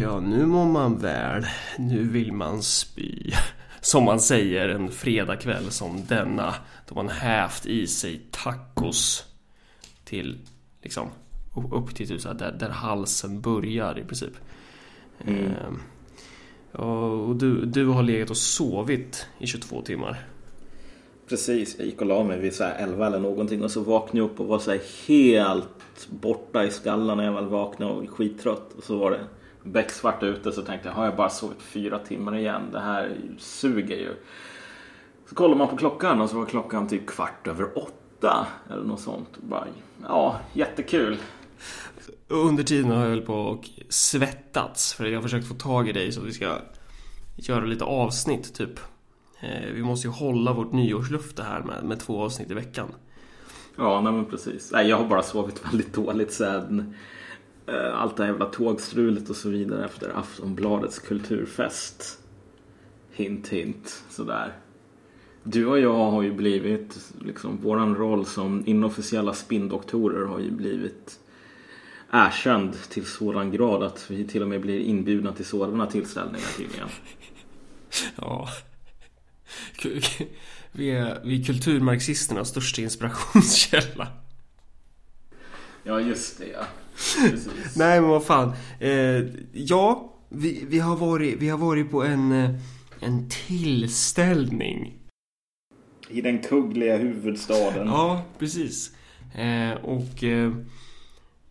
ja nu mår man väl. Nu vill man spy. Som man säger en fredagkväll som denna. Då man hävt i sig tacos. Till liksom upp till typ så där, där halsen börjar i princip. Mm. Ehm, och du, du har legat och sovit i 22 timmar. Precis, jag gick och la mig vid så 11 eller någonting och så vaknade jag upp och var så helt borta i skallen när jag väl vaknade och skittrött. Och så var det becksvart ute så tänkte jag, har jag bara sovit fyra timmar igen? Det här suger ju. Så kollar man på klockan och så var klockan typ kvart över åtta eller något sånt. Bara, ja, jättekul. Under tiden har jag väl på och svettats för jag har försökt få tag i dig så att vi ska göra lite avsnitt typ. Eh, vi måste ju hålla vårt nyårslufte här med, med två avsnitt i veckan. Ja, nej men precis. Nej, jag har bara sovit väldigt dåligt sen eh, allt det här jävla tågstrulet och så vidare efter Aftonbladets kulturfest. Hint, hint, sådär. Du och jag har ju blivit, liksom, våran roll som inofficiella spindoktorer har ju blivit erkänd till sådan grad att vi till och med blir inbjudna till sådana tillställningar tydligen. Ja. Vi är, vi är kulturmarxisternas största inspirationskälla. Ja, just det ja. Nej, men vad fan. Eh, ja, vi, vi, har varit, vi har varit på en, eh, en tillställning. I den kungliga huvudstaden. Ja, precis. Eh, och eh,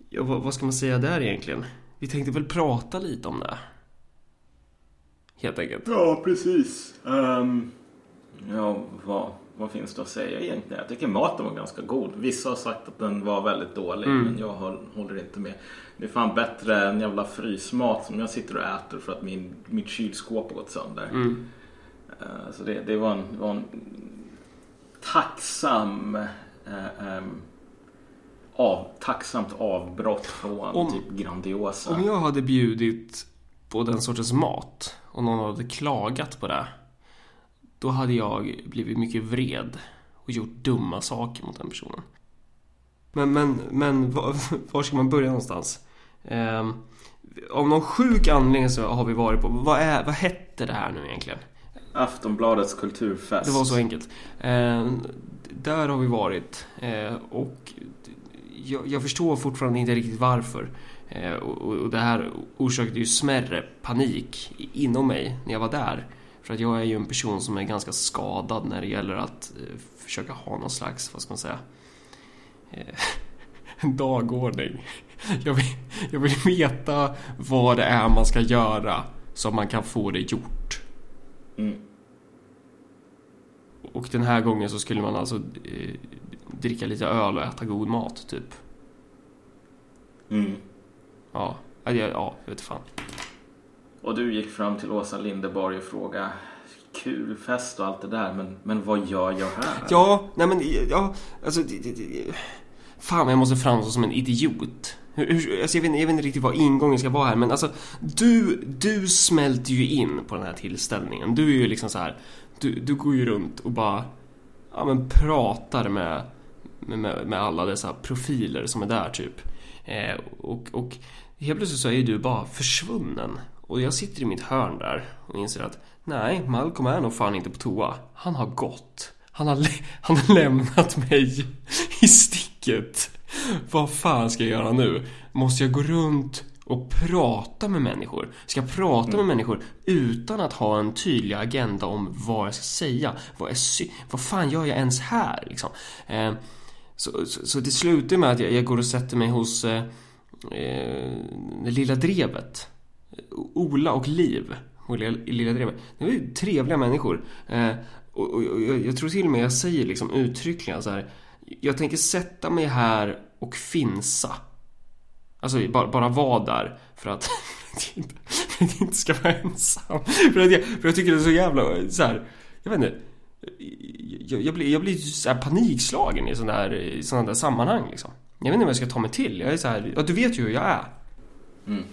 ja, vad, vad ska man säga där egentligen? Vi tänkte väl prata lite om det. Helt enkelt. Ja, precis. Um, ja, vad, vad finns det att säga egentligen? Jag tycker maten var ganska god. Vissa har sagt att den var väldigt dålig, mm. men jag håller inte med. Det är fan bättre än jävla frysmat som jag sitter och äter för att min, mitt kylskåp har gått sönder. Mm. Uh, så det, det, var en, var en tacksam uh, um, av, tacksamt avbrott från om, typ Grandiosa. Om jag hade bjudit på den sortens mat och någon hade klagat på det. Då hade jag blivit mycket vred och gjort dumma saker mot den personen. Men, men, men var, var ska man börja någonstans? Eh, av någon sjuk anledning så har vi varit på, vad, är, vad hette det här nu egentligen? Aftonbladets kulturfest. Det var så enkelt. Eh, där har vi varit eh, och jag, jag, förstår fortfarande inte riktigt varför. Eh, och, och, det här orsakade ju smärre panik inom mig när jag var där. För att jag är ju en person som är ganska skadad när det gäller att eh, försöka ha någon slags, vad ska man säga, eh, dagordning. Jag vill, jag vill veta vad det är man ska göra så man kan få det gjort. Mm. Och den här gången så skulle man alltså eh, dricka lite öl och äta god mat, typ. Mm. Ja, ja, ja, jag vet fan. Och du gick fram till Åsa Lindeborg och frågade Kul fest och allt det där, men, men vad gör jag här? Ja, nej men, ja, alltså... Fan, jag måste framstå som en idiot. Hur, hur, alltså jag, vet, jag vet inte riktigt vad ingången ska vara här, men alltså... Du, du smälter ju in på den här tillställningen. Du är ju liksom så här... Du, du går ju runt och bara... Ja, men pratar med, med, med alla dessa profiler som är där, typ. Eh, och, och helt plötsligt så är ju du bara försvunnen. Och jag sitter i mitt hörn där och inser att nej, Malcolm är nog fan inte på toa. Han har gått. Han har, han har lämnat mig i sticket. Vad fan ska jag göra nu? Måste jag gå runt och prata med människor? Ska jag prata mm. med människor utan att ha en tydlig agenda om vad jag ska säga? Vad, är vad fan gör jag ens här? Liksom? Eh, så, så, så det slutar med att jag, jag, går och sätter mig hos eh, eh, det lilla drevet. Ola och Liv. Och lilla, drevet. Det var ju trevliga människor. Eh, och, och, och jag, tror till och med jag säger liksom uttryckligen så här. Jag tänker sätta mig här och finsa. Alltså bara, bara vara där för att, jag inte ska vara ensam. För att jag, för jag tycker det är så jävla så här, Jag vet inte jag, jag, blir, jag blir så panikslagen i sådana här, sådana där sammanhang liksom. Jag vet inte vad jag ska ta mig till. Jag är så här, ja du vet ju hur jag är. Mm.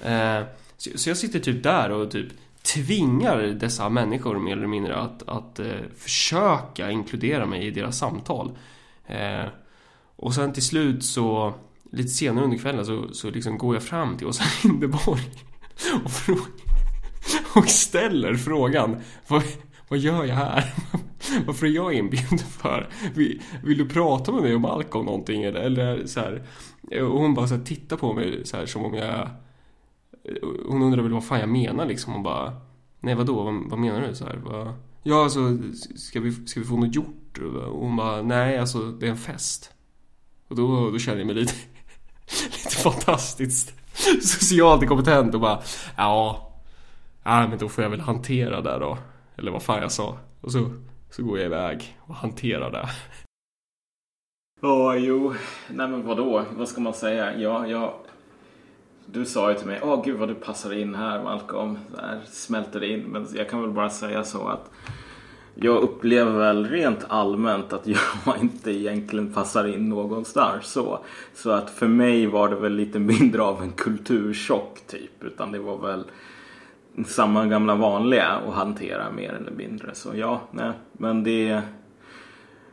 Eh, så, så, jag sitter typ där och typ tvingar dessa människor mer eller mindre att, att eh, försöka inkludera mig i deras samtal. Eh, och sen till slut så, lite senare under kvällen så, så liksom går jag fram till Åsa Linderborg och, frå- och ställer frågan vad, vad gör jag här? Varför är jag inbjuden för? Vill, vill du prata med mig om Malcolm någonting eller, eller så här? Och hon bara så här, tittar på mig så här som om jag hon undrar väl vad fan jag menar liksom och bara Nej vadå, vad, vad menar du så här? bara, ja alltså, ska vi, ska vi få något gjort? Och hon bara, nej alltså det är en fest Och då, då känner jag mig lite Lite fantastiskt Socialt kompetent och bara Ja Ja men då får jag väl hantera det då Eller vad fan jag sa Och så, så går jag iväg och hanterar det Ja, jo. Nej men vadå? Vad ska man säga? Ja, jag... Du sa ju till mig, åh gud vad du passar in här Malcolm. Där smälter in. Men jag kan väl bara säga så att jag upplever väl rent allmänt att jag inte egentligen passar in någonstans så. Så att för mig var det väl lite mindre av en kulturchock typ. Utan det var väl samma gamla vanliga att hantera mer eller mindre. Så ja, nej. Men det är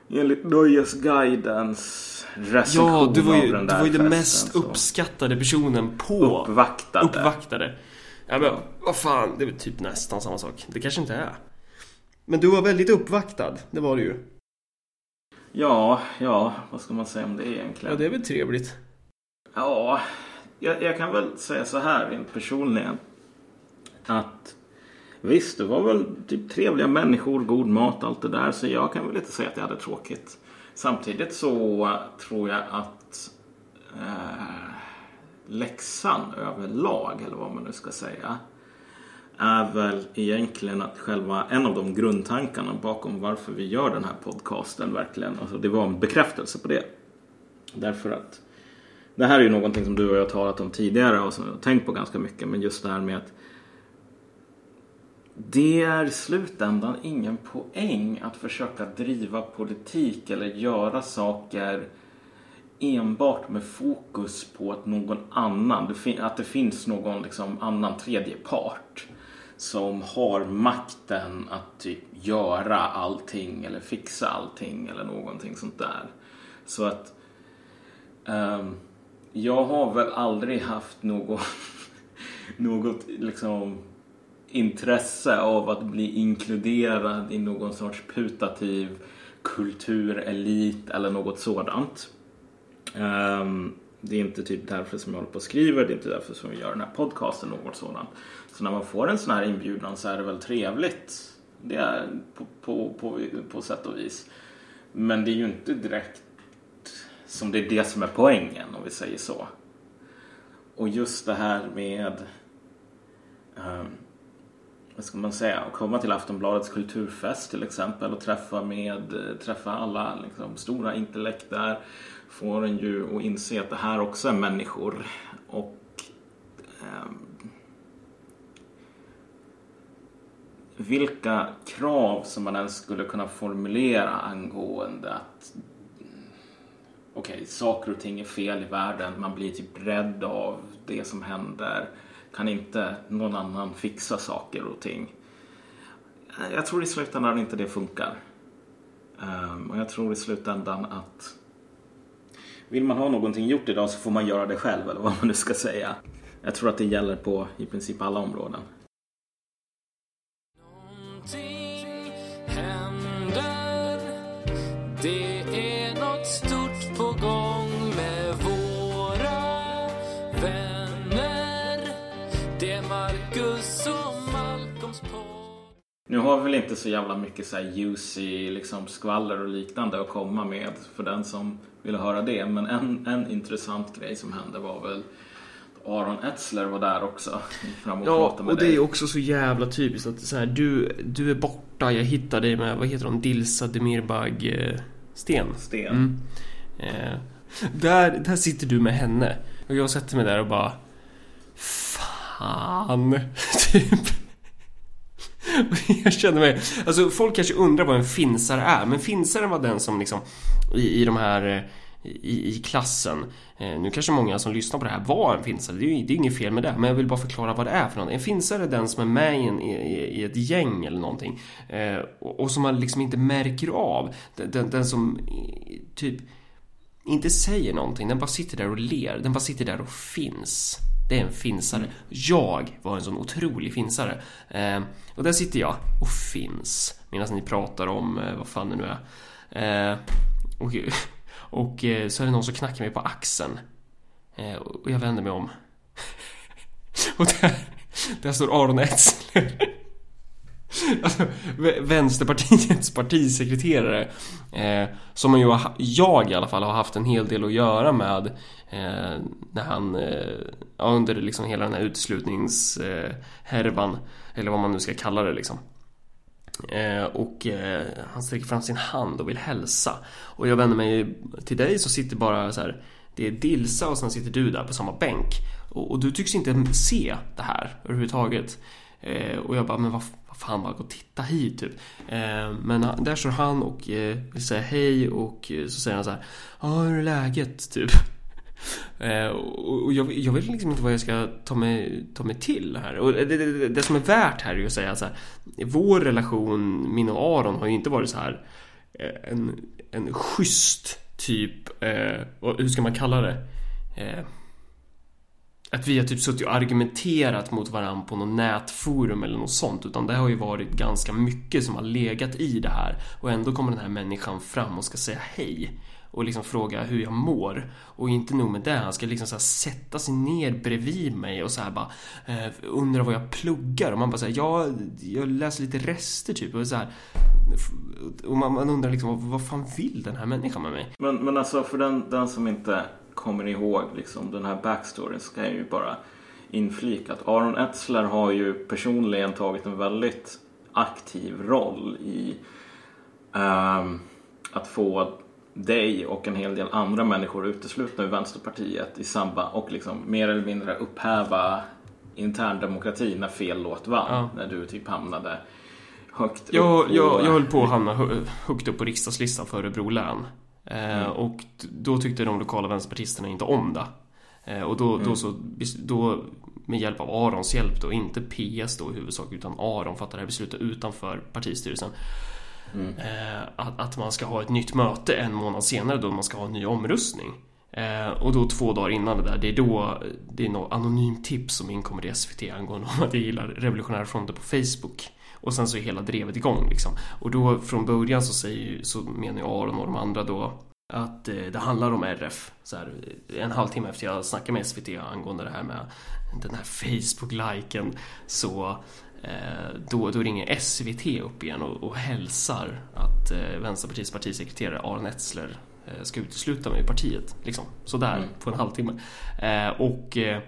enligt Nöjesguidens recension Ja, du var ju, du var ju den mest så- uppskattade personen på Uppvaktade. Uppvaktade Ja men vad fan, det är typ nästan samma sak Det kanske inte är Men du var väldigt uppvaktad, det var du ju Ja, ja, vad ska man säga om det egentligen? Ja det är väl trevligt Ja, jag, jag kan väl säga så här rent personligen. Att visst, det var väl typ trevliga människor, god mat, allt det där. Så jag kan väl inte säga att jag hade tråkigt. Samtidigt så tror jag att eh, läxan överlag, eller vad man nu ska säga, är väl egentligen att själva en av de grundtankarna bakom varför vi gör den här podcasten verkligen, alltså det var en bekräftelse på det. Därför att det här är ju någonting som du och jag har talat om tidigare och som jag har tänkt på ganska mycket. Men just det här med att det är i slutändan ingen poäng att försöka driva politik eller göra saker enbart med fokus på att någon annan, att det finns någon liksom annan tredje part som har makten att typ göra allting eller fixa allting eller någonting sånt där. Så att um, jag har väl aldrig haft någon, något liksom intresse av att bli inkluderad i någon sorts putativ kulturelit eller något sådant. Um, det är inte typ därför som jag håller på och skriver, det är inte därför som vi gör den här podcasten något sådant. Så när man får en sån här inbjudan så är det väl trevligt. Det är på, på, på, på sätt och vis. Men det är ju inte direkt som det är det som är poängen om vi säger så. Och just det här med um, vad ska man säga, att komma till Aftonbladets kulturfest till exempel och träffa, med, träffa alla liksom, stora intellekt där får en ju att inse att det här också är människor och eh, vilka krav som man ens skulle kunna formulera angående att okej, okay, saker och ting är fel i världen, man blir typ rädd av det som händer. Kan inte någon annan fixa saker och ting? Jag tror i slutändan inte det funkar. Um, och jag tror i slutändan att vill man ha någonting gjort idag så får man göra det själv eller vad man nu ska säga. Jag tror att det gäller på i princip alla områden. Nu har vi väl inte så jävla mycket så här juicy liksom skvaller och liknande att komma med för den som ville höra det. Men en, en intressant grej som hände var väl Aron Etzler var där också. Fram och Ja, och det dig. är också så jävla typiskt att så här, du, du är borta, jag hittar dig med, vad heter de, Dilsa Demirbag eh, Sten. Sten. Mm. Eh, där, där sitter du med henne. Och jag sätter mig där och bara Fan, typ. Jag känner mig, alltså folk kanske undrar vad en finsare är, men finsaren var den som liksom i, i de här eh, i, i klassen. Eh, nu kanske många som lyssnar på det här var en finsare, det är ju det är inget fel med det, men jag vill bara förklara vad det är för någonting. En finsare är den som är med i, en, i, i ett gäng eller någonting eh, och, och som man liksom inte märker av. Den, den, den som typ inte säger någonting, den bara sitter där och ler, den bara sitter där och finns. Det är en finsare. Jag var en sån otrolig finsare. Eh, och där sitter jag och finns. Medan ni pratar om eh, vad fan det nu är. Eh, och, och eh, så är det någon som knackar mig på axeln. Eh, och jag vänder mig om. och där, där står Aron Etzler. Alltså, Vänsterpartiets partisekreterare eh, Som ju har, jag i alla fall har haft en hel del att göra med eh, När han eh, ja, Under liksom hela den här uteslutningshärvan eh, Eller vad man nu ska kalla det liksom. Eh, Och eh, han sträcker fram sin hand och vill hälsa. Och jag vänder mig till dig så sitter bara så här Det är Dilsa och sen sitter du där på samma bänk. Och, och du tycks inte se det här överhuvudtaget. Eh, och jag bara, men vad fan, bara gå och titta hit typ. Eh, men eh, där står han och eh, vill säga hej och så säger han så här, ja hur är läget typ. Och jag, jag vet liksom inte vad jag ska ta mig, ta mig till här. Och det, det, det, som är värt här är ju att säga så här, vår relation, min och Aron, har ju inte varit så här en, en schysst typ, eh, hur ska man kalla det? Eh, att vi har typ suttit och argumenterat mot varandra på något nätforum eller något sånt utan det har ju varit ganska mycket som har legat i det här. Och ändå kommer den här människan fram och ska säga hej och liksom fråga hur jag mår. Och inte nog med det, han ska liksom så här sätta sig ner bredvid mig och så här bara eh, undra vad jag pluggar. Och man bara säger ja, jag läser lite rester typ. Och så här och man, man undrar liksom vad, vad fan vill den här människan med mig? Men, men alltså för den, den som inte kommer ihåg liksom, den här backstoryn ska jag ju bara inflika att Aron Etzler har ju personligen tagit en väldigt aktiv roll i ehm, att få dig och en hel del andra människor uteslutna ur Vänsterpartiet i samband och liksom mer eller mindre upphäva interndemokrati när fel låt vann. Ja. När du typ hamnade högt Jag, upp på- jag, jag höll på att hamna hö- högt upp på riksdagslistan för Örebro län. Eh, Och d- då tyckte de lokala vänsterpartisterna inte om det. Eh, och då, då så, då med hjälp av Arons hjälp då, inte PS då i huvudsak utan Aron fattar det här beslutet utanför partistyrelsen. Eh, att, att man ska ha ett nytt möte en månad senare då man ska ha en ny omröstning. Och då två dagar innan det där, det är då det är något anonymt tips som inkommer i SVT angående om att jag gillar Revolutionära Fronten på Facebook. Och sen så är hela drevet igång liksom. Och då från början så säger ju, så menar ju Aron och de andra då att eh, det handlar om RF. Så här, en halvtimme efter jag snackade med SVT angående det här med den här Facebook-liken så eh, då, då ringer SVT upp igen och, och hälsar att eh, Vänsterpartiets partisekreterare Aron Etzler eh, ska utesluta mig i partiet. Liksom. Sådär, Mm. på en halvtimme. Eh, och eh,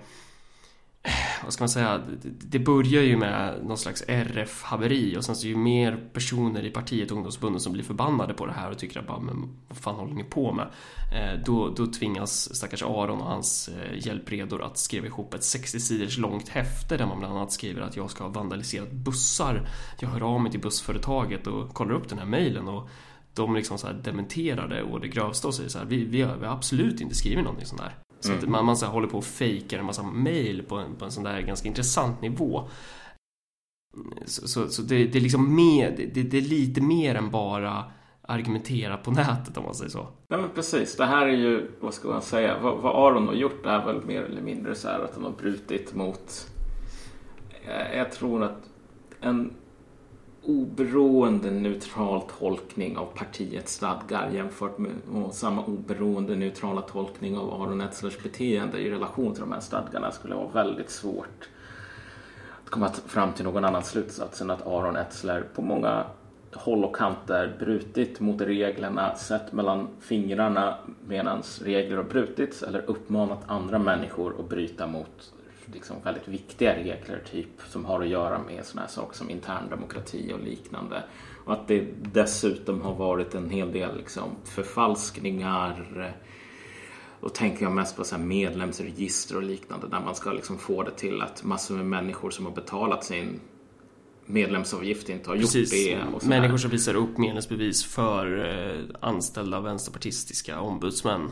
vad ska man säga, det, börjar ju med någon slags RF-haveri och sen så är det ju mer personer i partiet, ungdomsförbundet, som blir förbannade på det här och tycker att bara, men vad fan håller ni på med? Eh, då, då tvingas stackars Aron och hans eh, hjälpredor att skriva ihop ett 60 sidors långt häfte där man bland annat skriver att jag ska ha vandaliserat bussar. Jag hör av mig till bussföretaget och kollar upp den här mejlen och de liksom så här dementerar det och det grövsta och säger så här, vi, vi, har, vi har absolut inte skrivit någonting sånt där. Så att man, man så här håller på och fejkar en massa mejl på en, på en sån där ganska intressant nivå. Så, så, så det, det är liksom mer, det, det är lite mer än bara argumentera på nätet om man säger så. Ja men precis, det här är ju, vad ska man säga, vad, vad Aron har gjort är väl mer eller mindre så här att han har brutit mot, eh, jag tror att en oberoende neutral tolkning av partiets stadgar jämfört med och samma oberoende neutrala tolkning av Aron Etzlers beteende i relation till de här stadgarna skulle vara väldigt svårt att komma fram till någon annan slutsats än att Aron Etzler på många håll och kanter brutit mot reglerna, sett mellan fingrarna medan regler har brutits eller uppmanat andra människor att bryta mot liksom väldigt viktiga regler typ som har att göra med sådana här saker som interndemokrati och liknande. Och att det dessutom har varit en hel del liksom förfalskningar då tänker jag mest på så här medlemsregister och liknande där man ska liksom få det till att massor med människor som har betalat sin medlemsavgift inte har gjort det. Och. Människor som visar upp medlemsbevis för eh, anställda vänsterpartistiska ombudsmän eh,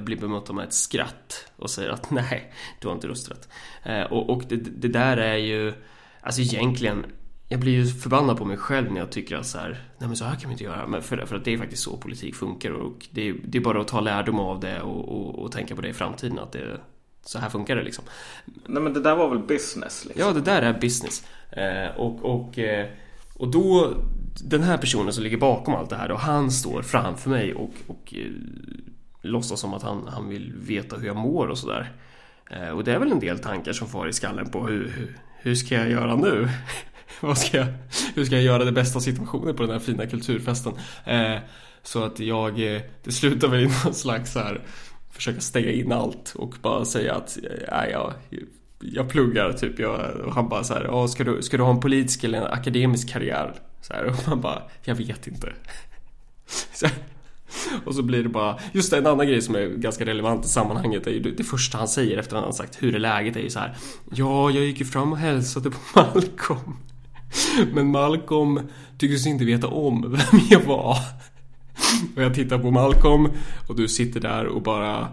blir bemötta med ett skratt och säger att nej, du har inte rösträtt. Eh, och och det, det där är ju, alltså egentligen jag blir ju förbannad på mig själv när jag tycker att så här, nej men så här kan vi inte göra. Men för, för att det är faktiskt så politik funkar och det är, det är bara att ta lärdom av det och, och, och tänka på det i framtiden att det, så här funkar det liksom. Nej men det där var väl business liksom? Ja, det där är business. Eh, och, och, eh, och då, den här personen som ligger bakom allt det här då, han står framför mig och, och eh, låtsas som att han, han vill veta hur jag mår och sådär. Eh, och det är väl en del tankar som far i skallen på hur, hur, hur ska jag göra nu? Vad ska jag, hur ska jag göra det bästa av situationen på den här fina kulturfesten? Eh, så att jag, eh, det slutar väl i någon slags så här försöka stänga in allt och bara säga att nej, jag, jag pluggar typ. Jag, och han bara så här, ska, du, ska du ha en politisk eller en akademisk karriär? Så här, och man bara, jag vet inte. Så, och så blir det bara, just det, en annan grej som är ganska relevant i sammanhanget är ju det första han säger efter att han sagt hur är läget är ju så här, ja, jag gick ju fram och hälsade på Malcolm. Men Malcolm tycktes inte veta om vem jag var. Och jag tittar på Malcolm och du sitter där och bara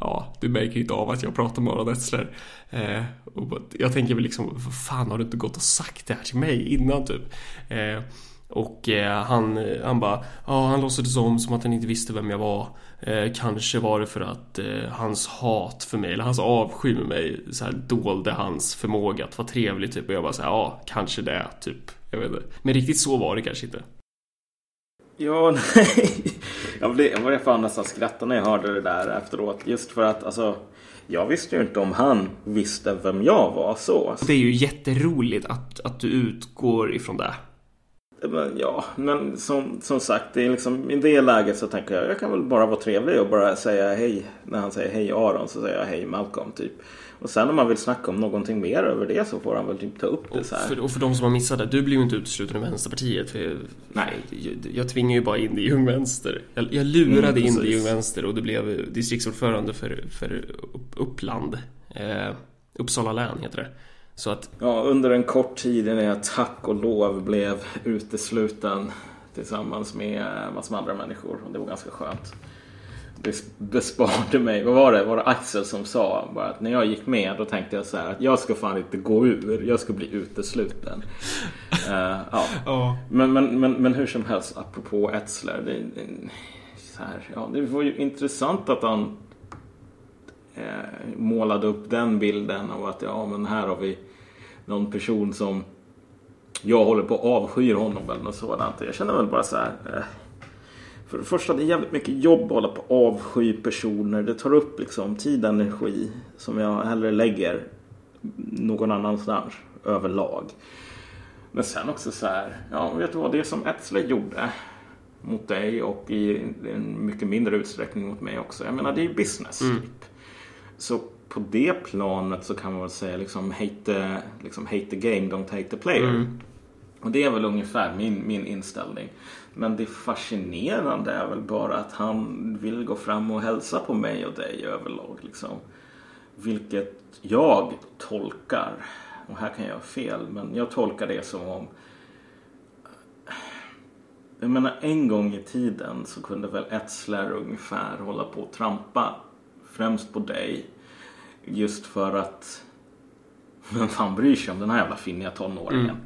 Ja, du märker inte av att jag pratar med Aron Etzler. Eh, och jag tänker väl liksom, vad fan har du inte gått och sagt det här till mig innan typ? Eh, och eh, han, han bara, ja han låtsades om som att han inte visste vem jag var. Eh, kanske var det för att eh, hans hat för mig, eller hans avsky med mig, så här dolde hans förmåga att vara trevlig typ. Och jag bara så här, ja kanske det, typ. Jag vet inte. Men riktigt så var det kanske inte. Ja, nej. Jag blev, jag blev fan nästan skratta när jag hörde det där efteråt. Just för att alltså, jag visste ju inte om han visste vem jag var så. Det är ju jätteroligt att, att du utgår ifrån det. Men, ja, men som, som sagt, det är liksom, i det läget så tänker jag jag kan väl bara vara trevlig och bara säga hej. När han säger hej Aron så säger jag hej Malcolm typ. Och sen om man vill snacka om någonting mer över det så får han väl typ ta upp det så här. Och för, och för de som har missat det, du blir ju inte utesluten ur Vänsterpartiet. För Nej. Jag, jag tvingar ju bara in dig i Ung Vänster. Jag, jag lurade Mm, in dig i. Ung Vänster och du blev distriktsordförande för, för Upp- Uppland. Eh, Uppsala län heter det. Så att, Ja, under en kort tid när jag tack och lov blev utesluten tillsammans med massor med andra människor. Och det var ganska skönt. Det besparade mig, vad var det? Var det Axel som sa bara att när jag gick med då tänkte jag så här att jag ska fan inte gå ur, jag ska bli utesluten. Eh, ja. ja. Men, men, men, men hur som helst, apropå Etzler. Det, det, så här, ja, det var ju intressant att han eh, målade upp den bilden av att ja, men här har vi någon person som jag håller på att avskyr honom eller något sådant. Jag känner väl bara så här. Eh, för det första, det är jävligt mycket jobb att hålla på att avsky personer. Det tar upp liksom tid och energi som jag hellre lägger någon annanstans överlag. Men sen också så här, ja vet du vad, det som Etzler gjorde mot dig och i en mycket mindre utsträckning mot mig också. Jag menar det är ju business typ. Så på det planet så kan man väl säga liksom hate the, liksom hate the game, don't hate the player. Och det är väl ungefär min, min inställning. Men det fascinerande är väl bara att han vill gå fram och hälsa på mig och dig överlag. Liksom. Vilket jag tolkar, och här kan jag ha fel, men jag tolkar det som om jag menar en gång i tiden så kunde väl Etzler ungefär hålla på och trampa främst på dig. Just för att vem fan bryr sig om den här jävla finniga tonåringen?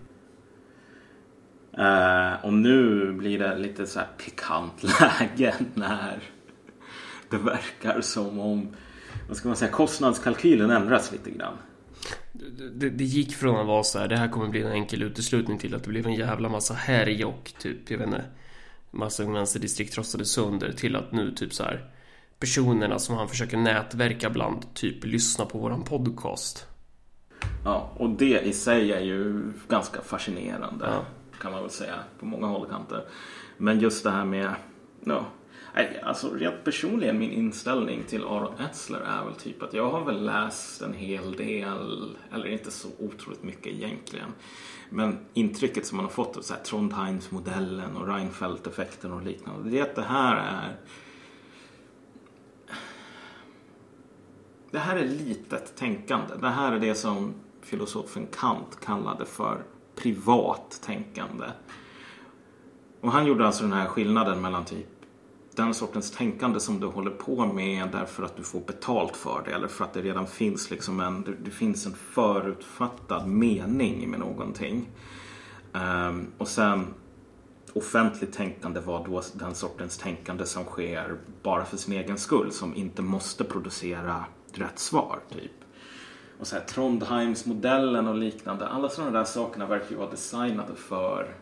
Eh, och nu blir det lite så här pikant läge när det verkar som om vad ska man säga, kostnadskalkylen ändras lite grann. det, det gick från att vara så här, det här kommer bli en enkel uteslutning till att det blev en jävla massa härj och typ, jag vet inte, massa Vänsterdistrikt röstade sönder till att nu typ så här personerna som han försöker nätverka bland typ lyssna på våran podcast. Ja, och det i sig är ju ganska fascinerande. Ja. Kan man väl säga på många håll och kanter. Men just det här med... Ja, alltså rent personligen min inställning till Aron Etzler är väl typ att jag har väl läst en hel del, eller inte så otroligt mycket egentligen. Men intrycket som man har fått av Trondheimsmodellen och Reinfeldt-effekten och liknande. Det är att det här är Det här är litet tänkande. Det här är det som filosofen Kant kallade för privat tänkande. Och han gjorde alltså den här skillnaden mellan typ den sortens tänkande som du håller på med därför att du får betalt för det eller för att det redan finns liksom en, det, finns en förutfattad mening med någonting. Um, och sen offentligt tänkande var då den sortens tänkande som sker bara för sin egen skull som inte måste producera rätt svar. typ. Och så här, Trondheimsmodellen och liknande. Alla sådana där sakerna verkar ju vara designade för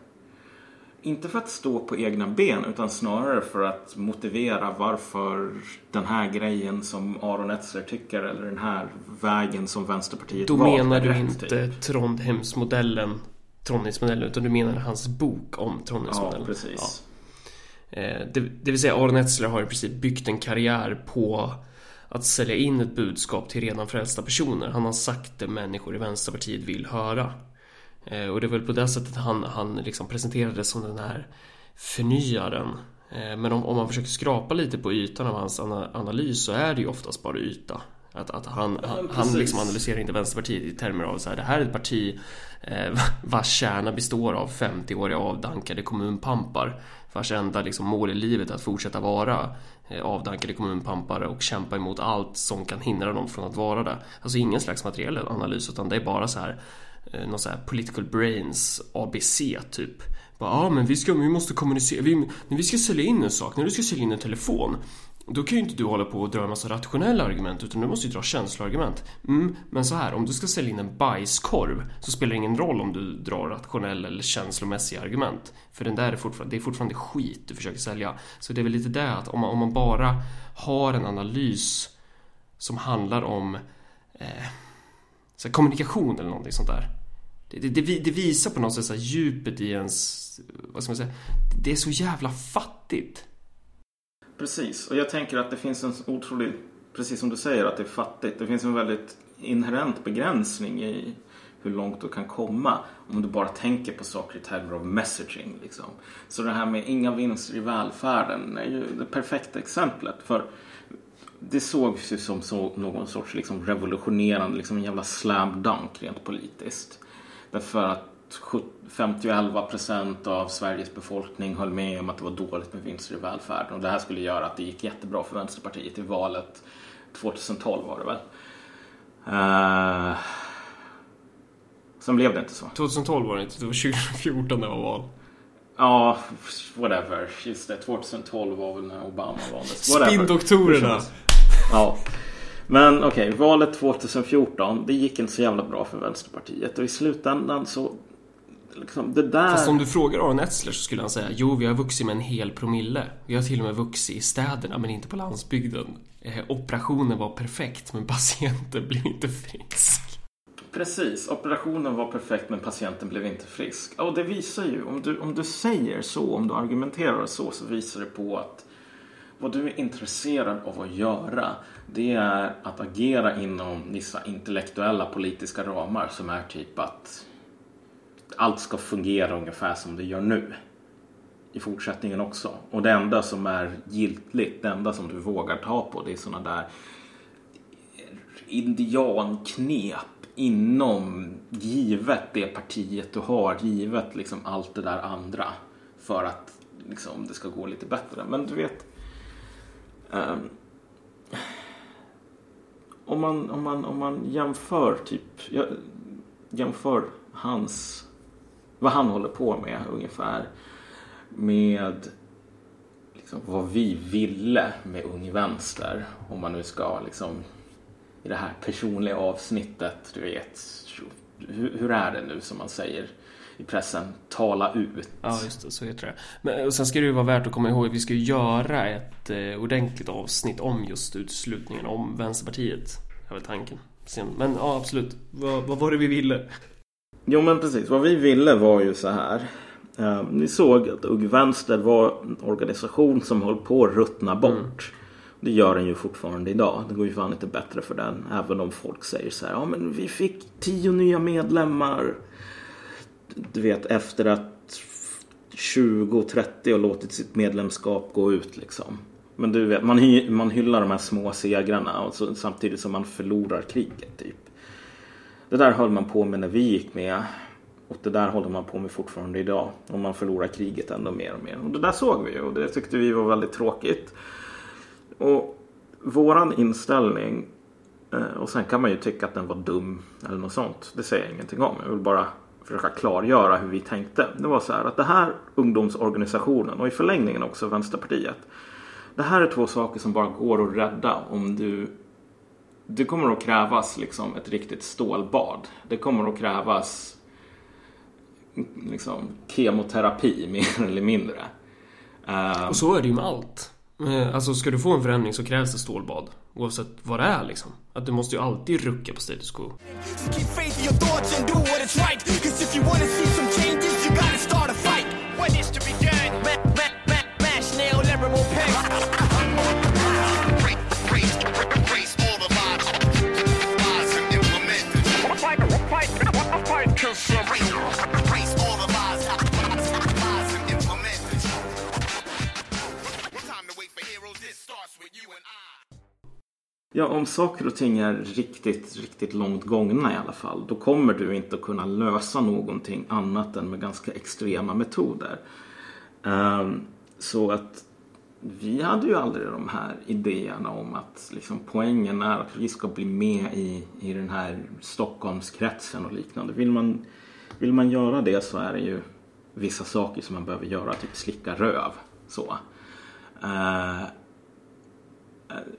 inte för att stå på egna ben utan snarare för att motivera varför den här grejen som Aron Etzler tycker eller den här vägen som Vänsterpartiet Då valt menar är du inte typ. Trondheimsmodellen Trondheimsmodellen utan du menar hans bok om Ja, Trondheimsmodellen. precis. Eh, Det, det vill säga Aron Etzler har i princip byggt en karriär på att sälja in ett budskap till redan frälsta personer. Han har sagt det människor i Vänsterpartiet vill höra. Eh, Och det är väl på det sättet han, han liksom presenterades som den här förnyaren. Eh, Men om, om man försöker skrapa lite på ytan av hans ana- analys så är det ju oftast bara yta. Att, att han, han, han liksom analyserar inte Vänsterpartiet i termer av så här, det här är ett parti eh, vars kärna består av 50-åriga avdankade kommunpampar vars enda liksom, mål i livet är att fortsätta vara eh, avdankade kommunpampar och kämpa emot allt som kan hindra dem från att vara det. Alltså ingen slags materiell analys utan det är bara så här eh, någon så här political brains ABC typ. Ja ja ah, men vi, ska, vi måste kommunicera, vi, när vi ska sälja in en sak, när du ska sälja in en telefon då kan ju inte du hålla på och dra en massa rationella argument utan du måste ju dra känsloargument. Mm, men så här, om du ska sälja in en bajskorv så spelar det ingen roll om du drar rationella eller känslomässiga argument. För den där är fortfarande, det är fortfarande skit du försöker sälja. Så det är väl lite det att om man, om man bara har en analys som handlar om eh, så här, kommunikation eller någonting sånt där. Det, det, det, det visar på något sätt så här djupet i ens, vad ska man säga, det är så jävla fattigt. Precis, och jag tänker att det finns en otrolig, precis som du säger att det är fattigt, det finns en väldigt inherent begränsning i hur långt du kan komma om du bara tänker på saker i termer av messaging. Liksom. Så det här med inga vinster i välfärden är ju det perfekta exemplet. För det sågs ju som så, någon sorts liksom revolutionerande, liksom en jävla slam dunk rent politiskt. Därför att 50-11 procent av Sveriges befolkning höll med om att det var dåligt med vinster i välfärden. Och det här skulle göra att det gick jättebra för Vänsterpartiet i valet 2012 var det väl. Uh, sen blev det inte så. 2012 var det inte, det var 2014 det var val. Ja, whatever. Just det, 2012 var väl när Obama valdes. Whatever. Spinndoktorerna. Ja. Men okej, valet 2014, det gick inte så jävla bra för Vänsterpartiet. Och i slutändan så... Liksom, det där... Fast om du frågar Aron Etzler så skulle han säga Jo, vi har vuxit med en hel promille. Vi har till och med vuxit i städerna men inte på landsbygden. Eh, operationen var perfekt men patienten blev inte frisk. Precis, operationen var perfekt men patienten blev inte frisk. Och det visar ju, om du, om du säger så, om du argumenterar så, så visar det på att vad du är intresserad av att göra, det är att agera inom vissa intellektuella politiska ramar som är typ att allt ska fungera ungefär som det gör nu. I fortsättningen också. Och det enda som är giltigt, det enda som du vågar ta på, det är sådana där indianknep inom givet det partiet du har, givet liksom allt det där andra för att liksom, det ska gå lite bättre. Men du vet, Um, om, man, om, man, om man jämför typ, jag, jämför hans, vad han håller på med ungefär med liksom, vad vi ville med Ung Vänster. Om man nu ska liksom i det här personliga avsnittet, du vet. Hur, hur är det nu som man säger i pressen? Tala ut. Ja, just det. Så heter det. Men och sen ska det ju vara värt att komma ihåg att vi ska ju göra ett eh, ordentligt avsnitt om just utslutningen om Vänsterpartiet. Det väl tanken. Sen, men ja, absolut. Vad, vad var det vi ville? Jo men precis, vad vi ville var ju så här. Eh, ni såg att Ung Vänster var en organisation som höll på att ruttna bort. Det gör den ju fortfarande idag. Det går ju fan inte bättre för den. Även om folk säger så här. Ja men vi fick tio nya medlemmar. Du vet efter att 20-30 har låtit sitt medlemskap gå ut liksom. Men du vet, man, hy- man hyllar de här små segrarna och så, samtidigt som man förlorar kriget typ. Det där höll man på med när vi gick med. Och det där håller man på med fortfarande idag. Och man förlorar kriget ändå mer och mer. Och det där såg vi ju och det tyckte vi var väldigt tråkigt. Och våran inställning, eh, och sen kan man ju tycka att den var dum eller något sånt. Det säger jag ingenting om. Jag vill bara försöka klargöra hur vi tänkte. Det var så här att det här ungdomsorganisationen och i förlängningen också Vänsterpartiet. Det här är två saker som bara går att rädda om du det kommer att krävas liksom ett riktigt stålbad. Det kommer att krävas liksom kemoterapi mer eller mindre. Eh, Och så är det ju med allt. Eh, Alltså ska du få en förändring så krävs det stålbad. Oavsett vad det är liksom. Att du måste ju alltid rucka på status quo. Ja, om saker och ting är riktigt, riktigt långt gångna i alla fall. Då kommer du inte att kunna lösa någonting annat än med ganska extrema metoder. Um, så att vi hade ju aldrig de här idéerna om att liksom, poängen är att vi ska bli med i, i den här Stockholmskretsen och liknande. Vill man, vill man göra det så är det ju vissa saker som man behöver göra, typ slicka röv. Så. Uh,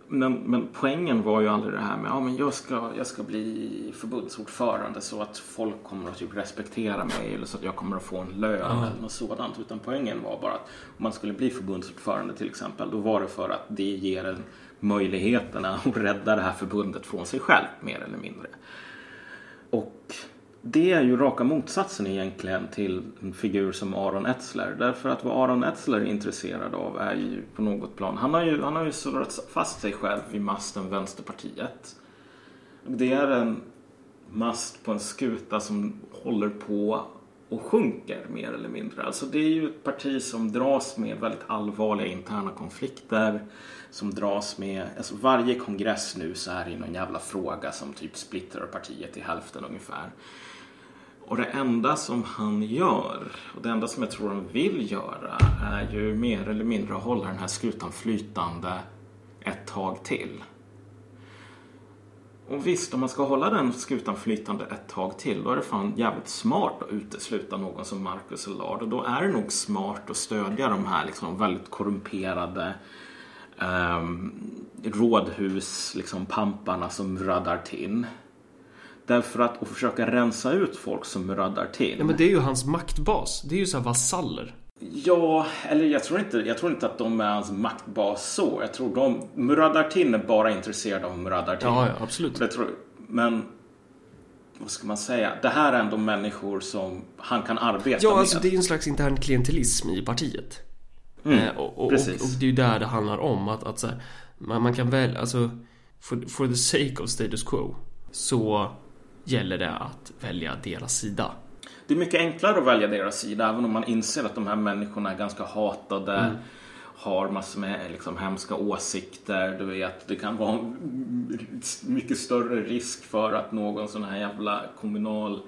men, men poängen var ju aldrig det här med att ja, jag, ska, jag ska bli förbundsordförande så att folk kommer att typ respektera mig eller så att jag kommer att få en lön eller något sådant. Utan poängen var bara att om man skulle bli förbundsordförande till exempel då var det för att det ger en möjligheterna att rädda det här förbundet från sig själv mer eller mindre. Och det är ju raka motsatsen egentligen till en figur som Aron Etzler. Därför att vad Aron Etzler är intresserad av är ju på något plan. Han har ju, han har ju surrat fast sig själv i masten Vänsterpartiet. Det är en mast på en skuta som håller på och sjunker mer eller mindre. Alltså det är ju ett parti som dras med väldigt allvarliga interna konflikter. Som dras med, alltså varje kongress nu så är det någon jävla fråga som typ splittrar partiet i hälften ungefär. Och det enda som han gör, och det enda som jag tror han vill göra, är ju mer eller mindre att hålla den här skutan flytande ett tag till. Och visst, om man ska hålla den skutan flytande ett tag till, då är det fan jävligt smart att utesluta någon som Marcus Allard. Och då är det nog smart att stödja de här liksom väldigt korrumperade um, rådhus, liksom pamparna som raddar till. Därför att, att försöka rensa ut folk som raddar till. Ja men det är ju hans maktbas. Det är ju så här vasaller. Ja, eller jag tror, inte, jag tror inte att de är hans maktbas så. Jag tror de, Muradartin är bara intresserade av Muradartin. Ja, ja absolut. Det tror, men vad ska man säga? Det här är ändå människor som han kan arbeta Ja, med. alltså det är ju en slags intern klientelism i partiet. Eh, och, och, och, precis. och det är ju där det handlar om att, att så här, man, man kan väl, alltså for, for the sake of status quo så gäller det att välja deras sida. Det är mycket enklare att välja deras sida även om man inser att de här människorna är ganska hatade. Mm. Har massor med liksom, hemska åsikter. Du vet, det kan vara mycket större risk för att någon sån här jävla kommunal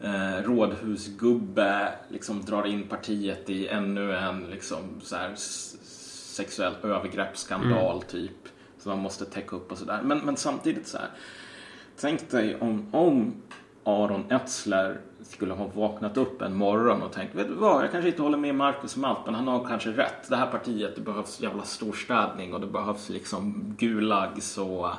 eh, rådhusgubbe liksom drar in partiet i ännu en liksom, så här, sexuell övergreppsskandal Mm. typ. Som man måste täcka upp och sådär. Men, men samtidigt så här. Tänk dig om, om Aron Etzler skulle ha vaknat upp en morgon och tänkt, vet du vad, jag kanske inte håller med Marcus om allt, men han har kanske rätt. Det här partiet, det behövs jävla storstädning och det behövs liksom Gulag så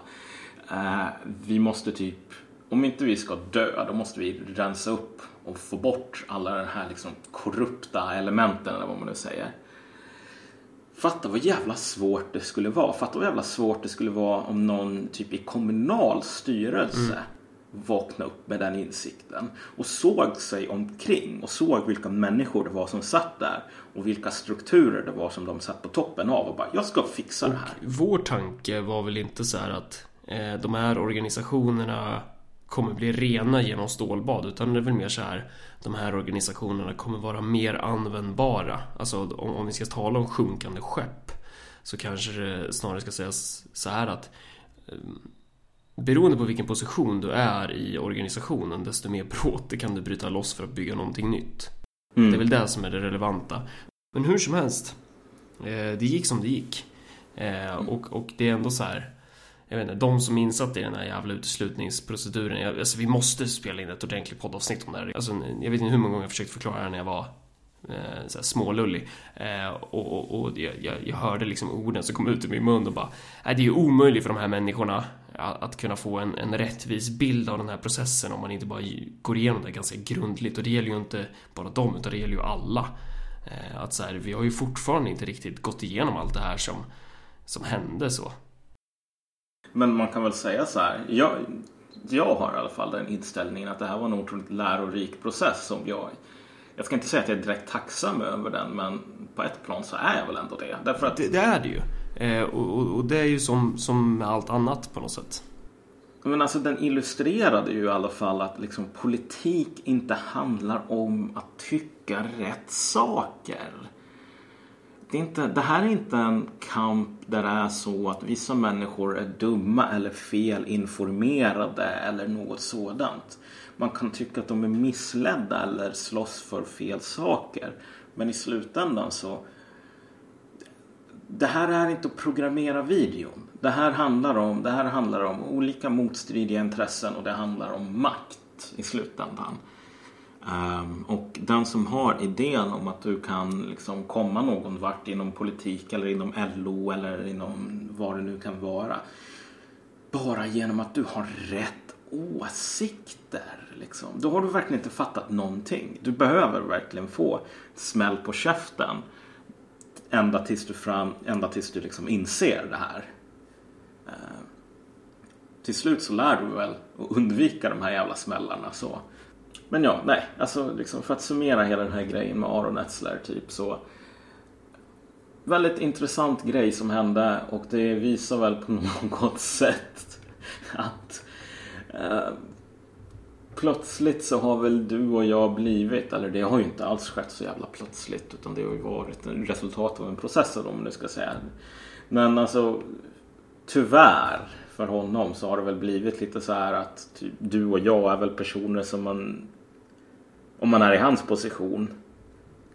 eh, vi måste typ, om inte vi ska dö, då måste vi rensa upp och få bort alla de här liksom korrupta elementen, eller vad man nu säger. Fatta vad jävla svårt det skulle vara. Fatta vad jävla svårt det skulle vara om någon typ i kommunal styrelse mm. Vakna upp med den insikten och såg sig omkring och såg vilka människor det var som satt där och vilka strukturer det var som de satt på toppen av och bara jag ska fixa det här. Vår tanke var väl inte så här att eh, de här organisationerna kommer bli rena genom stålbad utan det är väl mer så här de här organisationerna kommer vara mer användbara. Alltså om, om vi ska tala om sjunkande skepp så kanske det snarare ska sägas så här att eh, Beroende på vilken position du är i organisationen desto mer bråte kan du bryta loss för att bygga någonting nytt. Det är väl det som är det relevanta. Men hur som helst. Eh, det gick som det gick. Eh, och, och det är ändå så här. Jag vet inte, de som är insatta i den här jävla uteslutningsproceduren. Jag, alltså vi måste spela in ett ordentligt poddavsnitt om det här. Alltså, jag vet inte hur många gånger jag försökt förklara det när jag var Eh, så här smålullig. Eh, och och, och jag, jag, hörde liksom orden som kom ut ur min mun och bara, nej det är ju omöjligt för de här människorna att, kunna få en, en rättvis bild av den här processen om man inte bara går igenom det ganska grundligt. Och det gäller ju inte bara dem, utan det gäller ju alla. Eh, att så här, vi har ju fortfarande inte riktigt gått igenom allt det här som, som hände så. Men man kan väl säga så här. Jag, jag har i alla fall den inställningen att det här var en otroligt lärorik process som jag jag ska inte säga att jag är direkt tacksam över den men på ett plan så är jag väl ändå det. Därför att Det, det är det ju. Eh, och, och, det är ju som, som med allt annat på något sätt. Men alltså den illustrerade ju i alla fall att liksom politik inte handlar om att tycka rätt saker. Det, är inte, det här är inte en kamp där det är så att vissa människor är dumma eller felinformerade eller något sådant. Man kan tycka att de är missledda eller slåss för fel saker. Men i slutändan så det här är inte att programmera videon. Det här handlar om, det här handlar om olika motstridiga intressen och det handlar om makt i slutändan. Um, och den som har idén om att du kan liksom komma någon vart inom politik eller inom LO eller inom vad det nu kan vara. Bara genom att du har rätt åsikter. Liksom. Då har du verkligen inte fattat någonting. Du behöver verkligen få smäll på käften ända tills du, fram, ända tills du liksom inser det här. Eh, till slut så lär du väl att undvika de här jävla smällarna. Så. Men ja, nej, alltså liksom för att summera hela den här grejen med Aron Etzler typ så. Väldigt intressant grej som hände och det visar väl på något sätt att eh, plötsligt så har väl du och jag blivit, eller det har ju inte alls skett så jävla plötsligt utan det har ju varit resultat av en process om man nu ska säga. Men alltså tyvärr för honom så har det väl blivit lite så här att typ, du och jag är väl personer som man om man är i hans position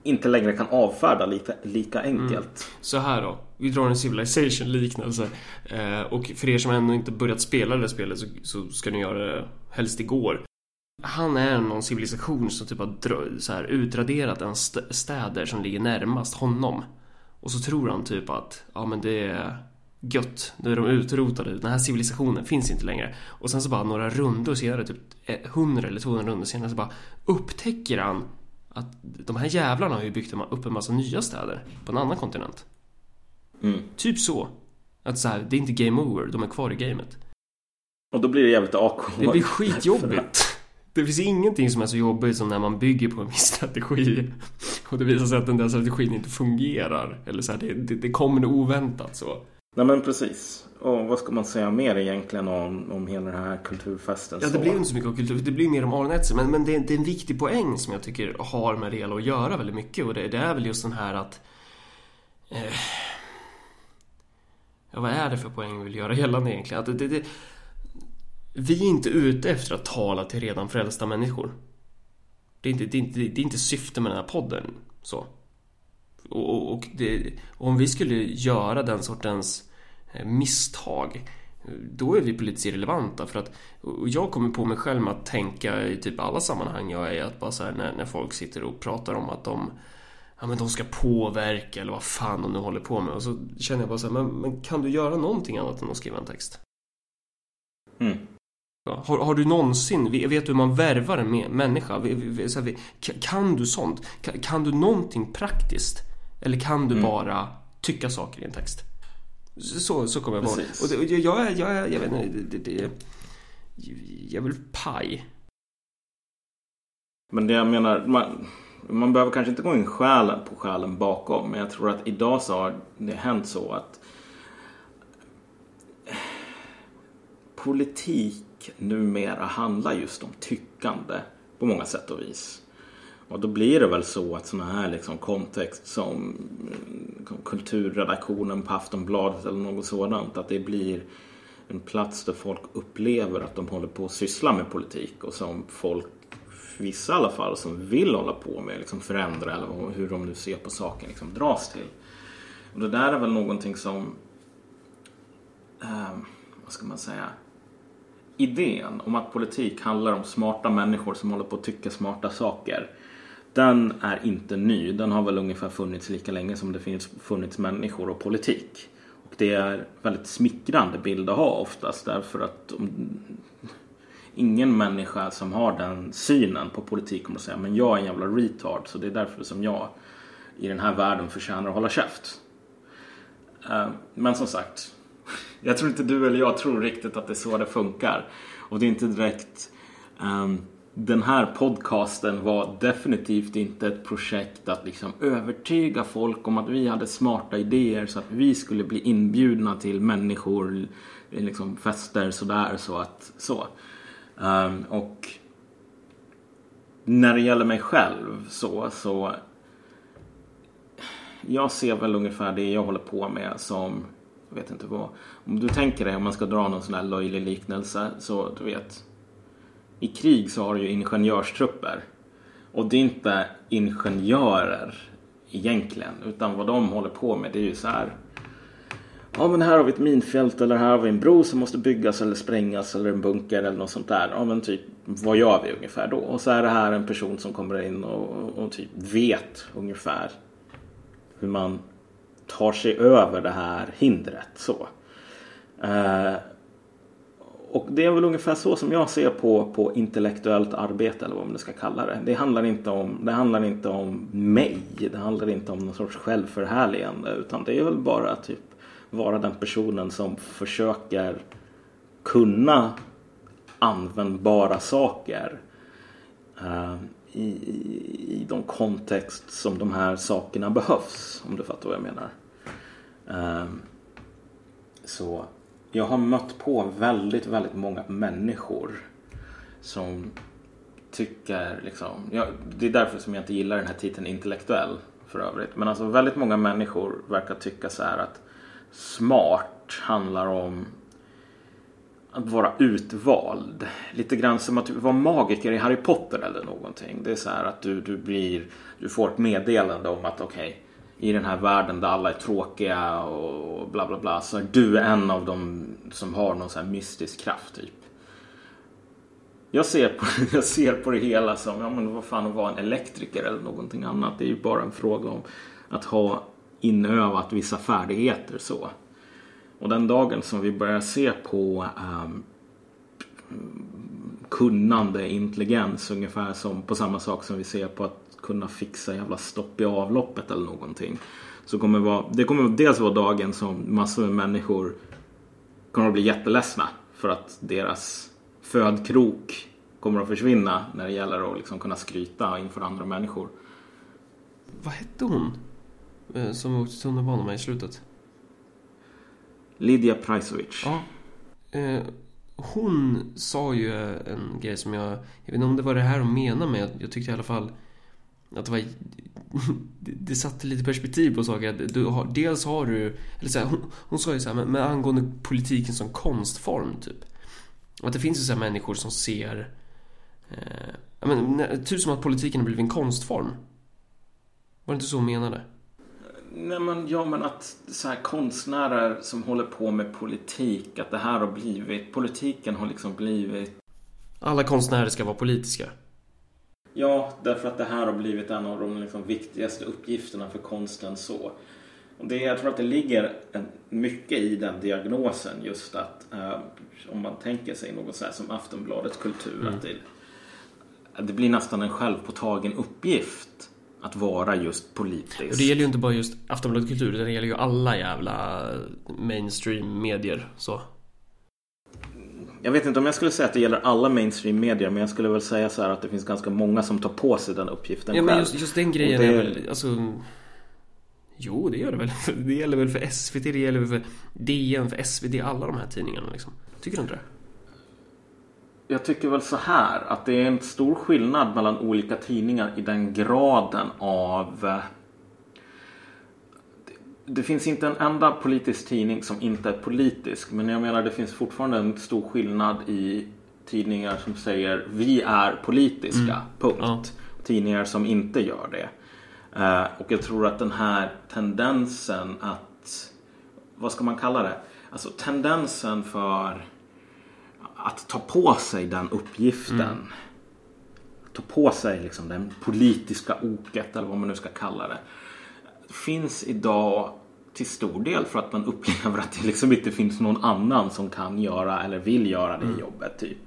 inte längre kan avfärda lika, lika enkelt. Så här då. Vi drar en Civilization liknelse. Eh, och för er som ännu inte börjat spela det spelet så, så ska ni göra det helst igår. Han är någon civilisation som typ har så här, utraderat en st- städer som ligger närmast honom. Och så tror han typ att, ja men det är gött, nu är de utrotade, den här civilisationen finns inte längre. Och sen så bara några rundor senare, typ 100 eller 200 rundor senare så bara upptäcker han att de här jävlarna har ju byggt upp en massa nya städer på en annan kontinent. Mm. Typ så. Att så här, det är inte game over, de är kvar i gamet. Och då blir det jävligt awkward. Det blir skitjobbigt. Det finns ingenting som är så jobbigt som när man bygger på en viss strategi och det visar sig att den där strategin inte fungerar. Eller så här, det, det, det kommer oväntat så. Nej men precis. Och vad ska man säga mer egentligen om, om hela den här kulturfesten? Ja, det blir inte så mycket av kultur, det blir mer om Aron Etzer. Men, men det, det är en viktig poäng som jag tycker har med det hela att göra väldigt mycket. Och det, det är väl just den här att... Eh, ja, vad är det för poäng vi vill göra gällande egentligen? Att det, det, vi är inte ute efter att tala till redan frälsta människor. Det är inte, det är inte, det är inte syftet med den här podden. Så. Och, och, det, om vi skulle göra den sortens eh, misstag då är vi politiskt irrelevanta för att och jag kommer på mig själv med att tänka i typ alla sammanhang jag är att bara så här när, när folk sitter och pratar om att de ja men de ska påverka eller vad fan de nu håller på med och så känner jag bara så här, men, men kan du göra någonting annat än att skriva en text? Mm. Ja, Har, har du någonsin, vet vet du hur man värvar en människa? Kan du sånt? Kan, kan du någonting praktiskt? Eller kan du bara tycka saker i en text? Så, så kommer jag vara. Och det, jag, jag, jag, jag vet inte, det, det, det, jag vill paj. Men det jag menar, man, man behöver kanske inte gå in själen på själen bakom. Men jag tror att idag så har det hänt så att politik numera handlar just om tyckande på många sätt och vis. Och då blir det väl så att sådana här liksom kontext som mm, kulturredaktionen på Aftonbladet eller något sådant. Att det blir en plats där folk upplever att de håller på att syssla med politik och som folk, vissa i alla fall, som vill hålla på med liksom förändra eller hur de nu ser på saken liksom dras till. Och det där är väl någonting som, eh, vad ska man säga, idén om att politik handlar om smarta människor som håller på att tycka smarta saker. den är inte ny. Den har väl ungefär funnits lika länge som det finns funnits människor och politik. Och det är väldigt smickrande bild att ha oftast därför att om, ingen människa som har den synen på politik kommer att säga men jag är en jävla retard så det är därför som jag i den här världen förtjänar att hålla käft. Eh, men som sagt, jag tror inte du eller jag tror riktigt att det är så det funkar. Och det är inte direkt Um, den här podcasten var definitivt inte ett projekt att liksom övertyga folk om att vi hade smarta idéer så att vi skulle bli inbjudna till människor, liksom fester sådär så att så. Um, och när det gäller mig själv så, så jag ser väl ungefär det jag håller på med som, jag vet inte vad, om du tänker dig om man ska dra någon sån här löjlig liknelse så du vet, i krig så har du ju ingenjörstrupper och det är inte ingenjörer egentligen utan vad de håller på med det är ju så här Ja men här har vi ett minfält eller här har vi en bro som måste byggas eller sprängas eller en bunker eller något sånt där. Ja men typ vad gör vi ungefär då? Och så är det här en person som kommer in och, och typ vet ungefär hur man tar sig över det här hindret. Så. Eh, och det är väl ungefär så som jag ser på, på intellektuellt arbete eller vad man nu ska kalla det. Det handlar, inte om, det handlar inte om mig. Det handlar inte om någon sorts självförhärligande. Utan det är väl bara att typ vara den personen som försöker kunna användbara saker eh, i, i, de kontext som de här sakerna behövs. Om du fattar vad jag menar. Ehm, så jag har mött på väldigt, väldigt många människor som tycker liksom, ja, det är därför som jag inte gillar den här titeln intellektuell för övrigt. Men alltså väldigt många människor verkar tycka så här att smart handlar om att vara utvald. Lite grann som att vara magiker i Harry Potter eller någonting. Det är så här att du, du blir, du får ett meddelande om att okej, i den här världen där alla är tråkiga och bla bla bla så är du en av dem som har någon sån här mystisk kraft typ. Jag ser, på, jag ser på det hela som, ja men vad fan att vara en elektriker eller någonting annat. Det är ju bara en fråga om att ha inövat vissa färdigheter så. Och den dagen som vi börjar se på um, kunnande intelligens ungefär som på samma sak som vi ser på att kunna fixa jävla stopp i avloppet eller någonting. Så kommer det vara, det kommer dels vara dagen som massor med människor kommer att bli jätteledsna för att deras födkrok kommer att försvinna när det gäller att liksom kunna skryta inför andra människor. Vad hette hon? Eh, som åkte tunnelbana med i slutet. Lydia Priceovich. Ja. Eh, hon sa ju en grej som jag... Jag vet inte om det var det här hon menade med. Jag tyckte i alla fall att det var... Det, det satte lite perspektiv på saker. Att Du har, dels har du... Eller så här, hon, hon sa ju så här, men, men angående politiken som konstform typ. Att det finns ju så här människor som ser... Eh, men, typ som att politiken har blivit en konstform. Var det inte så hon menade? Nej men ja men att så här konstnärer som håller på med politik, att det här har blivit, politiken har liksom blivit Alla konstnärer ska vara politiska. Ja, därför att det här har blivit en av de liksom viktigaste uppgifterna för konsten så. Och det, jag tror att det ligger en, mycket i den diagnosen just att eh, om man tänker sig något så här som Aftonbladets kultur att, det, att det blir nästan en självpåtagen uppgift att vara just politisk. Och det gäller ju inte bara just Aftonbladet Kultur, utan det gäller ju alla jävla mainstream-medier. Så. Jag vet inte om jag skulle säga att det gäller alla mainstream medier men jag skulle väl säga så här att det finns ganska många som tar på sig den uppgiften Ja, men själv. just, just den grejen det- är väl, alltså... Jo, det gör det väl. Det gäller väl för SVT, det gäller väl för DN, för SvD, alla de här tidningarna liksom. Tycker du inte det? Jag tycker väl så här att det är en stor skillnad mellan olika tidningar i den graden av eh, det- finns inte en enda politisk tidning som inte är politisk. Men jag menar det finns fortfarande en stor skillnad i tidningar som säger vi är politiska. Punkt. Ja. Tidningar som inte gör det. Eh, och jag tror att den här tendensen att vad ska man kalla det? Alltså tendensen för att ta på sig den uppgiften. ta på sig liksom den politiska oket eller vad man nu ska kalla det. Finns idag till stor del för att man upplever att det liksom inte finns någon annan som kan göra eller vill göra det jobbet. typ.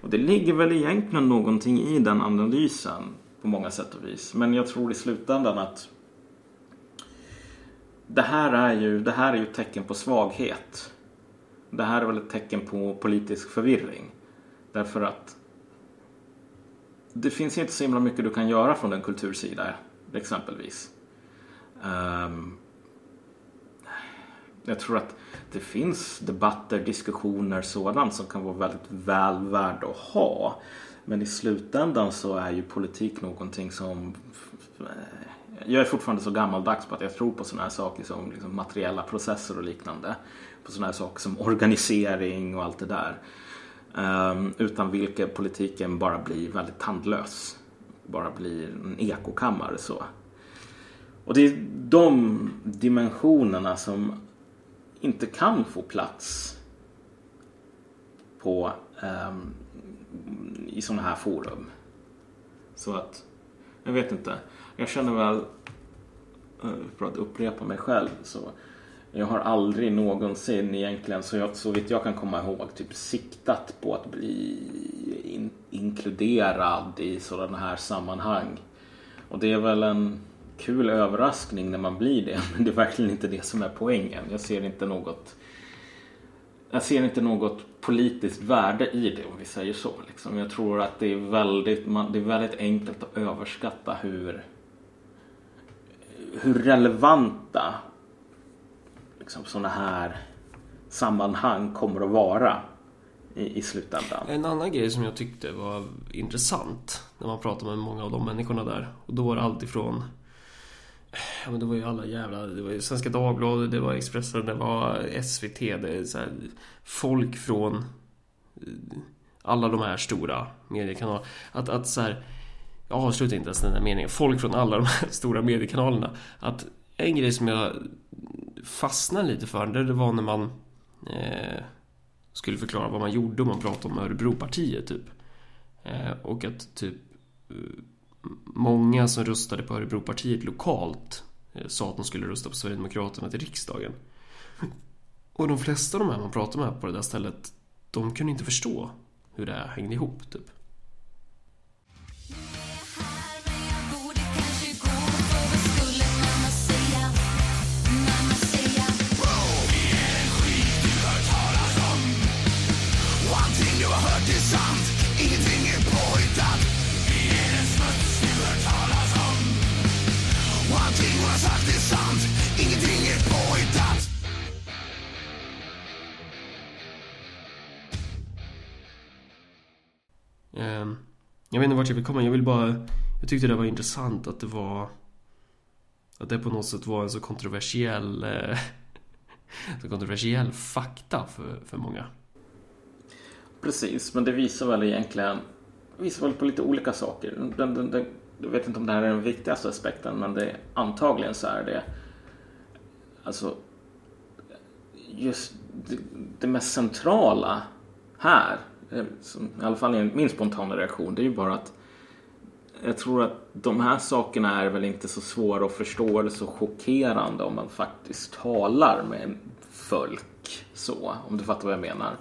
Och det ligger väl egentligen någonting i den analysen på många sätt och vis. Men jag tror i slutändan att det här är ju, det här är ju ett tecken på svaghet. Det här är väl ett tecken på politisk förvirring. Därför att det finns inte så himla mycket du kan göra från en kultursida exempelvis. Um, jag tror att det finns debatter, diskussioner, sådant som kan vara väldigt väl värda att ha. Men i slutändan så är ju politik någonting som... Eh, jag är fortfarande så gammaldags på att jag tror på sådana här saker som liksom materiella processer och liknande. På sådana här saker som organisering och allt det där. Ehm, utan vilka politiken bara blir väldigt tandlös. Bara blir en ekokammare så. Och det är de dimensionerna som inte kan få plats på um, i sådana här forum. Så att, jag vet inte. Jag känner väl, eh, för att upprepa mig själv, så jag har aldrig någonsin egentligen, så, jag, så vitt jag kan komma ihåg, typ siktat på att bli in, inkluderad i sådana här sammanhang. Och det är väl en kul överraskning när man blir det, men det är verkligen inte det som är poängen. Jag ser inte något jag ser inte något politiskt värde i det om vi säger så. Liksom. Jag tror att det är, väldigt, man, det är väldigt enkelt att överskatta hur, hur relevanta liksom, sådana här sammanhang kommer att vara i, i slutändan. En annan grej som jag tyckte var intressant när man pratade med många av de människorna där. Och då var det allt ifrån Ja men det var ju alla jävla, det var ju Svenska Dagbladet, det var Expressen, det var SVT, det är så här, folk från eh, alla de här stora mediekanalerna. Att, att så här, jag avslutar inte ens den där meningen. Folk från alla de här stora mediekanalerna. Att en grej som jag fastnade lite för, det var när man eh, skulle förklara vad man gjorde om man pratade om Örebropartiet typ. Eh, och att typ eh, många som röstade på Örebropartiet lokalt eh, sa att de skulle rösta på Sverigedemokraterna till riksdagen. Och de flesta av de här man pratade med på det där stället, de kunde inte förstå hur det här hängde ihop typ. Ehm, jag vet inte vart jag vill komma, jag vill bara Jag tyckte det var intressant att det var Att det på något sätt var en så kontroversiell eh, Så kontroversiell fakta för, för många Precis, men det visar väl egentligen visar väl på lite olika saker. Den, den, den, jag vet inte om det här är den viktigaste aspekten, men det, antagligen så är det alltså just det, det mest centrala här, Eh, som, i alla fall enligt min spontana reaktion, det är ju bara att jag tror att de här sakerna är väl inte så svåra att förstå eller så chockerande om man faktiskt talar med folk så, om du fattar vad jag menar.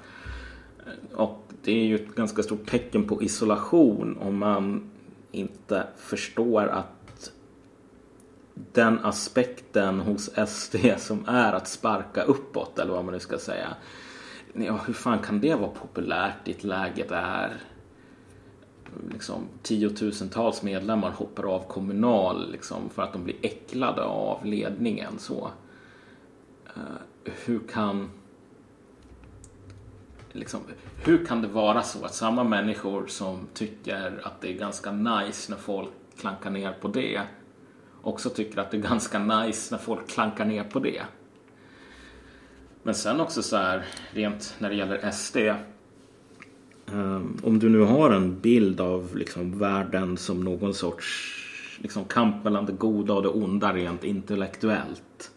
Och det är ju ett ganska stort tecken på isolation om man inte förstår att den aspekten hos SD som är att sparka uppåt eller vad man nu ska säga. Ja, hur fan kan det vara populärt i ett läge där liksom, tiotusentals medlemmar hoppar av kommunal liksom, för att de blir äcklade av ledningen. Så, Uh, hur kan liksom, hur kan det vara så att samma människor som tycker att det är ganska nice när folk klankar ner på det också tycker att det är ganska nice när folk klankar ner på det. Men sen också så här, rent när det gäller SD. Um, ehm, om du nu har en bild av liksom världen som någon sorts liksom kamp mellan det goda och det onda rent intellektuellt.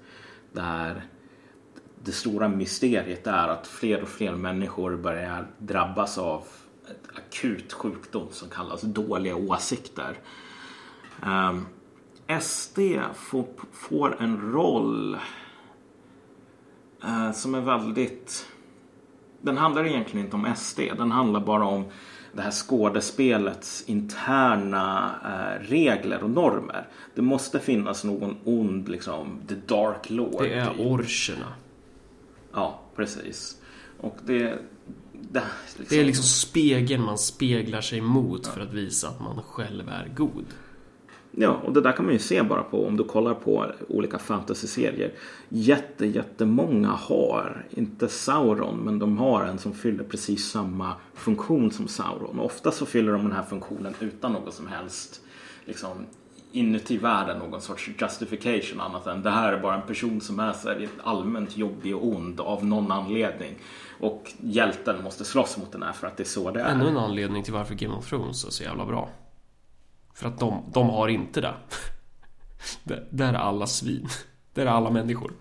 Där det stora mysteriet är att fler och fler människor börjar drabbas av ett akut sjukdom som kallas dåliga åsikter. Ehm, um, SD får, får en roll eh, som är väldigt... Den handlar egentligen inte om SD. Den handlar bara om det här skådespelets interna eh, regler och normer. Det måste finnas någon ond, liksom, the dark lord. Det är orcherna. Ja, precis. Och det... Det, Det är liksom spegeln man speglar sig mot för att visa att man själv är god. Ja, och det där kan man ju se bara på om du kollar på olika fantasyserier. Jätte, jättemånga har, inte Sauron, men de har en som fyller precis samma funktion som Sauron. Och ofta så fyller de den här funktionen utan något som helst liksom, inuti världen någon sorts justification annat än det här är bara en person som är så här, allmänt jobbig och ond av någon anledning. Och hjälten måste slåss mot den här för att det är så det är. Ännu en anledning till varför Game of Thrones är så jävla bra. För att de, de har inte det. Där- är alla svin. Där är alla människor.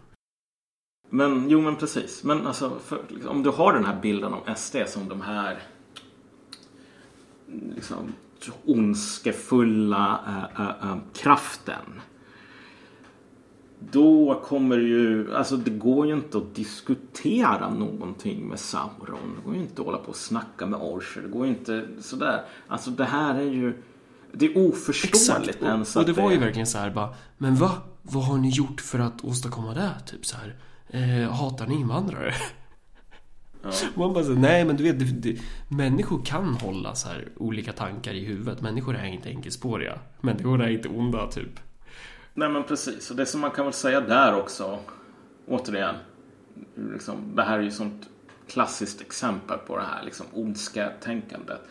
Men jo men precis. Men alltså för, liksom, om du har den här bilden om SD som de här liksom, ondskefulla äh, äh, äh, kraften. Då kommer ju, alltså det går ju inte att diskutera någonting med Sauron. Det går ju inte att hålla på och snacka med Orcher. Det går ju inte sådär. Alltså det här är ju, det är oförståeligt Exakt. ens Och, och det var ju verkligen så här bara, men va? Vad har ni gjort för att åstadkomma det? Typ så här, eh, hatar ni invandrare? Man bara så, nej men du vet, det, det, människor kan hålla så här olika tankar i huvudet. Människor är inte enkelspåriga. Människor är inte onda, typ. Nej men precis, och det som man kan väl säga där också Återigen liksom, Det här är ju sånt klassiskt exempel på det här liksom, ondska tänkandet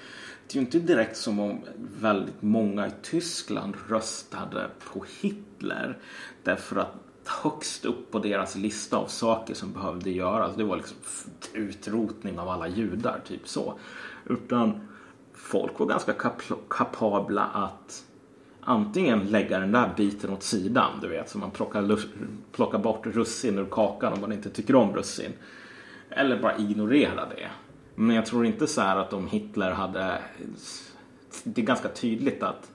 det är ju inte direkt som om väldigt många i Tyskland röstade på Hitler Därför att högst upp på deras lista av saker som behövde göras det var liksom utrotning av alla judar, typ så Utan folk var ganska kap- kapabla att antingen lägga den där biten åt sidan, du vet, så man plockar, lus- plockar bort russin ur kakan om man inte tycker om russin. Eller bara ignorera det. Men jag tror inte så här att om Hitler hade... Det är ganska tydligt att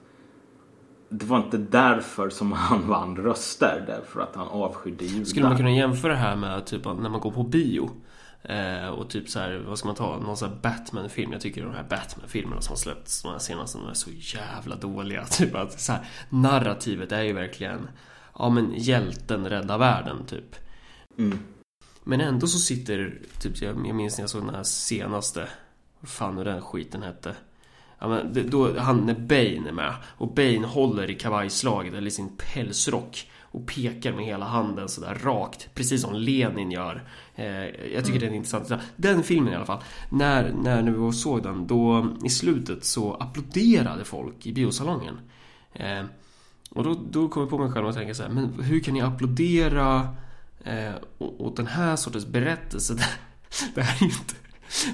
det var inte därför som han vann röster, därför att han avskydde judar. Skulle man kunna jämföra det här med typ när man går på bio? Eh, och typ så här, vad ska man ta? Någon sån här Batman-film. Jag tycker de här Batman-filmerna som har släppts, de här senaste, de är så jävla dåliga. Typ att så här, narrativet är ju verkligen, ja men hjälten räddar världen, typ. Mm. Men ändå så sitter, typ, jag, jag minns när jag såg den här senaste, vad fan nu den skiten hette. Ja, men det, då, han när Bane är med och Bane håller i kavajslaget eller i sin pälsrock och pekar med hela handen sådär rakt, precis som Lenin gör. Eh, jag tycker det är intressant. Den filmen i alla fall, när, när vi var och såg den, då i slutet så applåderade folk i biosalongen. Eh, och då, då kom jag på mig själv och tänkte så här, men hur kan ni applådera eh, åt den här sortens berättelse? Det här är ju inte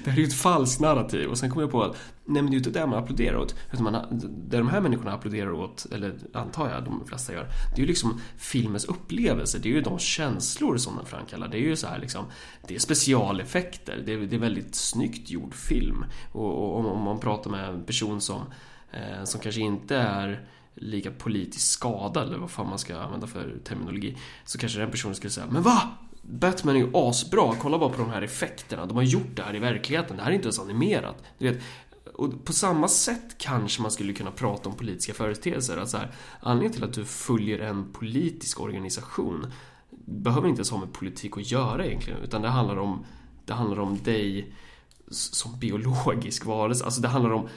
det här är ju ett falskt narrativ. Och sen kom jag på att Nej men det är ju inte det man applåderar åt. Utan man, Det de här människorna applåderar åt Eller antar jag de flesta gör Det är ju liksom filmens upplevelse. Det är ju de känslor som den framkallar. Det är ju så här liksom Det är specialeffekter. Det är, det är väldigt snyggt gjord film. Och, och om, om man pratar med en person som eh, Som kanske inte är lika politiskt skadad eller vad fan man ska använda för terminologi Så kanske den personen skulle säga Men va? Batman är ju asbra, kolla bara på de här effekterna. De har gjort det här i verkligheten. Det här är inte ens animerat. Du vet, och på samma sätt kanske man skulle kunna prata om politiska företeelser. Att så här, anledningen till att du följer en politisk organisation behöver inte ens ha med politik att göra egentligen. Utan det handlar om, det handlar om dig som biologisk varelse. Alltså det handlar om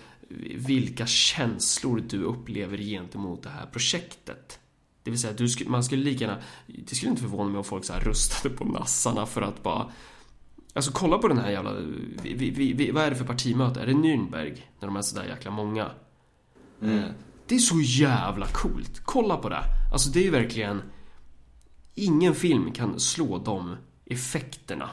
vilka känslor du upplever gentemot det här projektet. Det vill säga, du man skulle lika gärna... Det skulle inte förvåna mig om folk så här röstade på nassarna för att bara... Alltså kolla på den här jävla... Vi, vi, vi, vad är det för partimöte? Är det Nürnberg? När de är sådär jäkla många. Eh, Det är så jävla coolt. Kolla på det. Alltså det är ju verkligen... Ingen film kan slå de effekterna.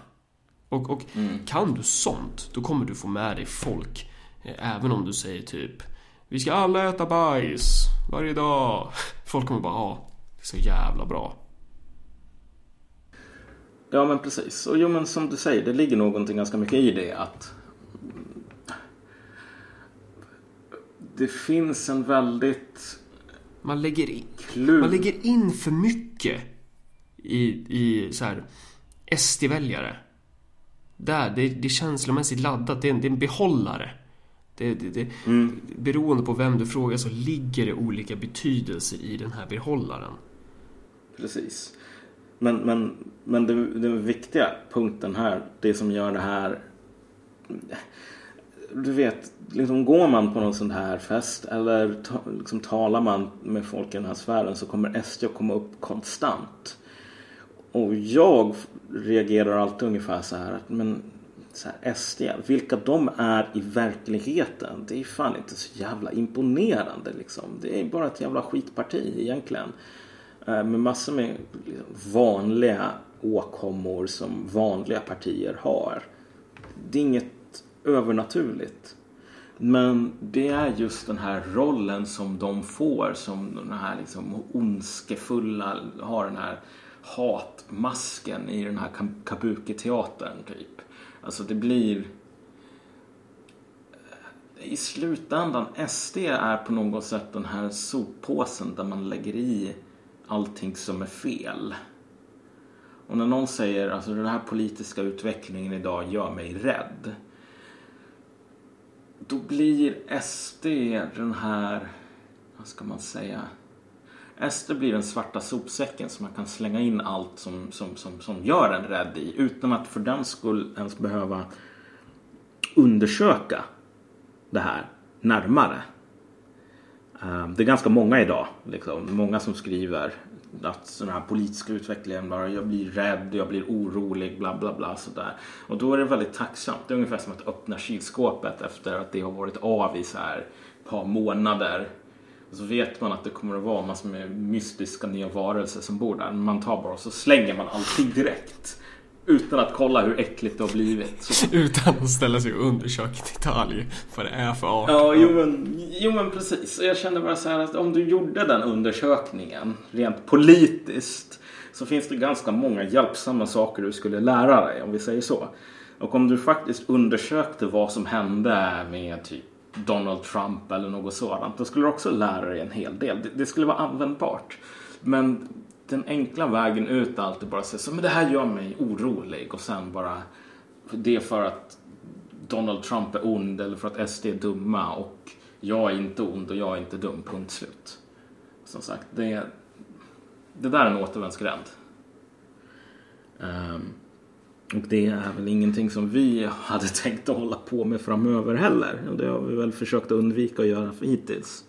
Och, och kan du sånt, då kommer du få med dig folk. Eh, Även om du säger typ Vi ska alla äta bajs varje dag. Folk kommer bara, ja, det är så jävla bra. Ja men precis. Och jo men som du säger, det ligger någonting ganska mycket i det att det finns en väldigt Man lägger in, man lägger in för mycket i, i så här SD-väljare. Där, det, det är känslomässigt laddat. Det är en, det är en behållare. Det, det, det, Beroende på vem du frågar så ligger det olika betydelser i den här behållaren. Precis. Men, men, men det, den viktiga punkten här, det som gör det här... Du vet, liksom går man på någon sån här fest eller ta, liksom talar man med folk i den här sfären så kommer SD att komma upp konstant. Och jag reagerar alltid ungefär så här att men så här, SD, vilka de är i verkligheten, det är fan inte så jävla imponerande liksom. Det är bara ett jävla skitparti egentligen. Eh, med massor med liksom, vanliga åkommor som vanliga partier har. Det är inget övernaturligt. Men det är just den här rollen som de får som den här liksom ondskefulla, har den här hatmasken i den här kabuki-teatern typ. Alltså det blir i slutändan, SD är på något sätt den här soppåsen där man lägger i allting som är fel. Och när någon säger alltså den här politiska utvecklingen idag gör mig rädd. Då blir SD den här, vad ska man säga? Ester blir den svarta sopsäcken som man kan slänga in allt som, som, som, som gör en rädd i utan att för den skull ens behöva undersöka det här närmare. Ehm, det är ganska många idag, liksom. många som skriver att den här politiska utvecklingen bara, jag blir rädd, jag blir orolig, bla bla bla sådär. Och då är det väldigt tacksamt. Det är ungefär som att öppna kylskåpet efter att det har varit av i så här ett par månader. Och så vet man att det kommer att vara massor med mystiska nya varelser som bor där. Man tar bara och så slänger man allting direkt. Utan att kolla hur äckligt det har blivit. Så Utan att ställa sig och undersöka i detalj vad det är för art. Ja, jo men, jo men precis. Jag känner bara så här att om du gjorde den undersökningen rent politiskt så finns det ganska många hjälpsamma saker du skulle lära dig om vi säger så. Och om du faktiskt undersökte vad som hände med typ Donald Trump eller något sådant då skulle du också lära dig en hel del. Det, det skulle vara användbart. Men den enkla vägen ut är alltid bara att säga så men det här gör mig orolig och sen bara det är för att Donald Trump är ond eller för att SD är dumma och jag är inte ond och jag är inte dum, punkt slut. Som sagt, det, det där är en återvändsgränd. Um och det är väl ingenting som vi hade tänkt att hålla på med framöver heller. Och det har vi väl försökt att undvika att göra hittills.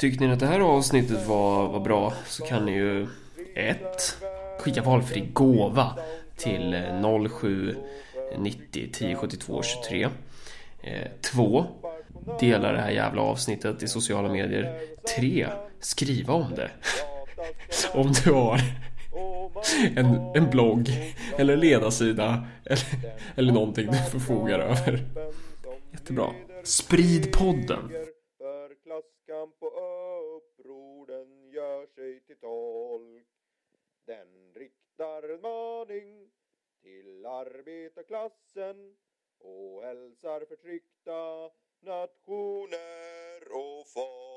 Tyckte ni att det här avsnittet var, var bra så kan ni ju 1. Skicka valfri gåva till 07 90 10 72 23 2. Dela det här jävla avsnittet i sociala medier 3. Skriva om det Om du har en, en blogg eller ledarsida eller, eller någonting du förfogar över. Jättebra. Sprid podden. För klasskamp och uppror den gör sig till tolk. Den riktar en maning till arbetarklassen och hälsar förtryckta nationer och folk.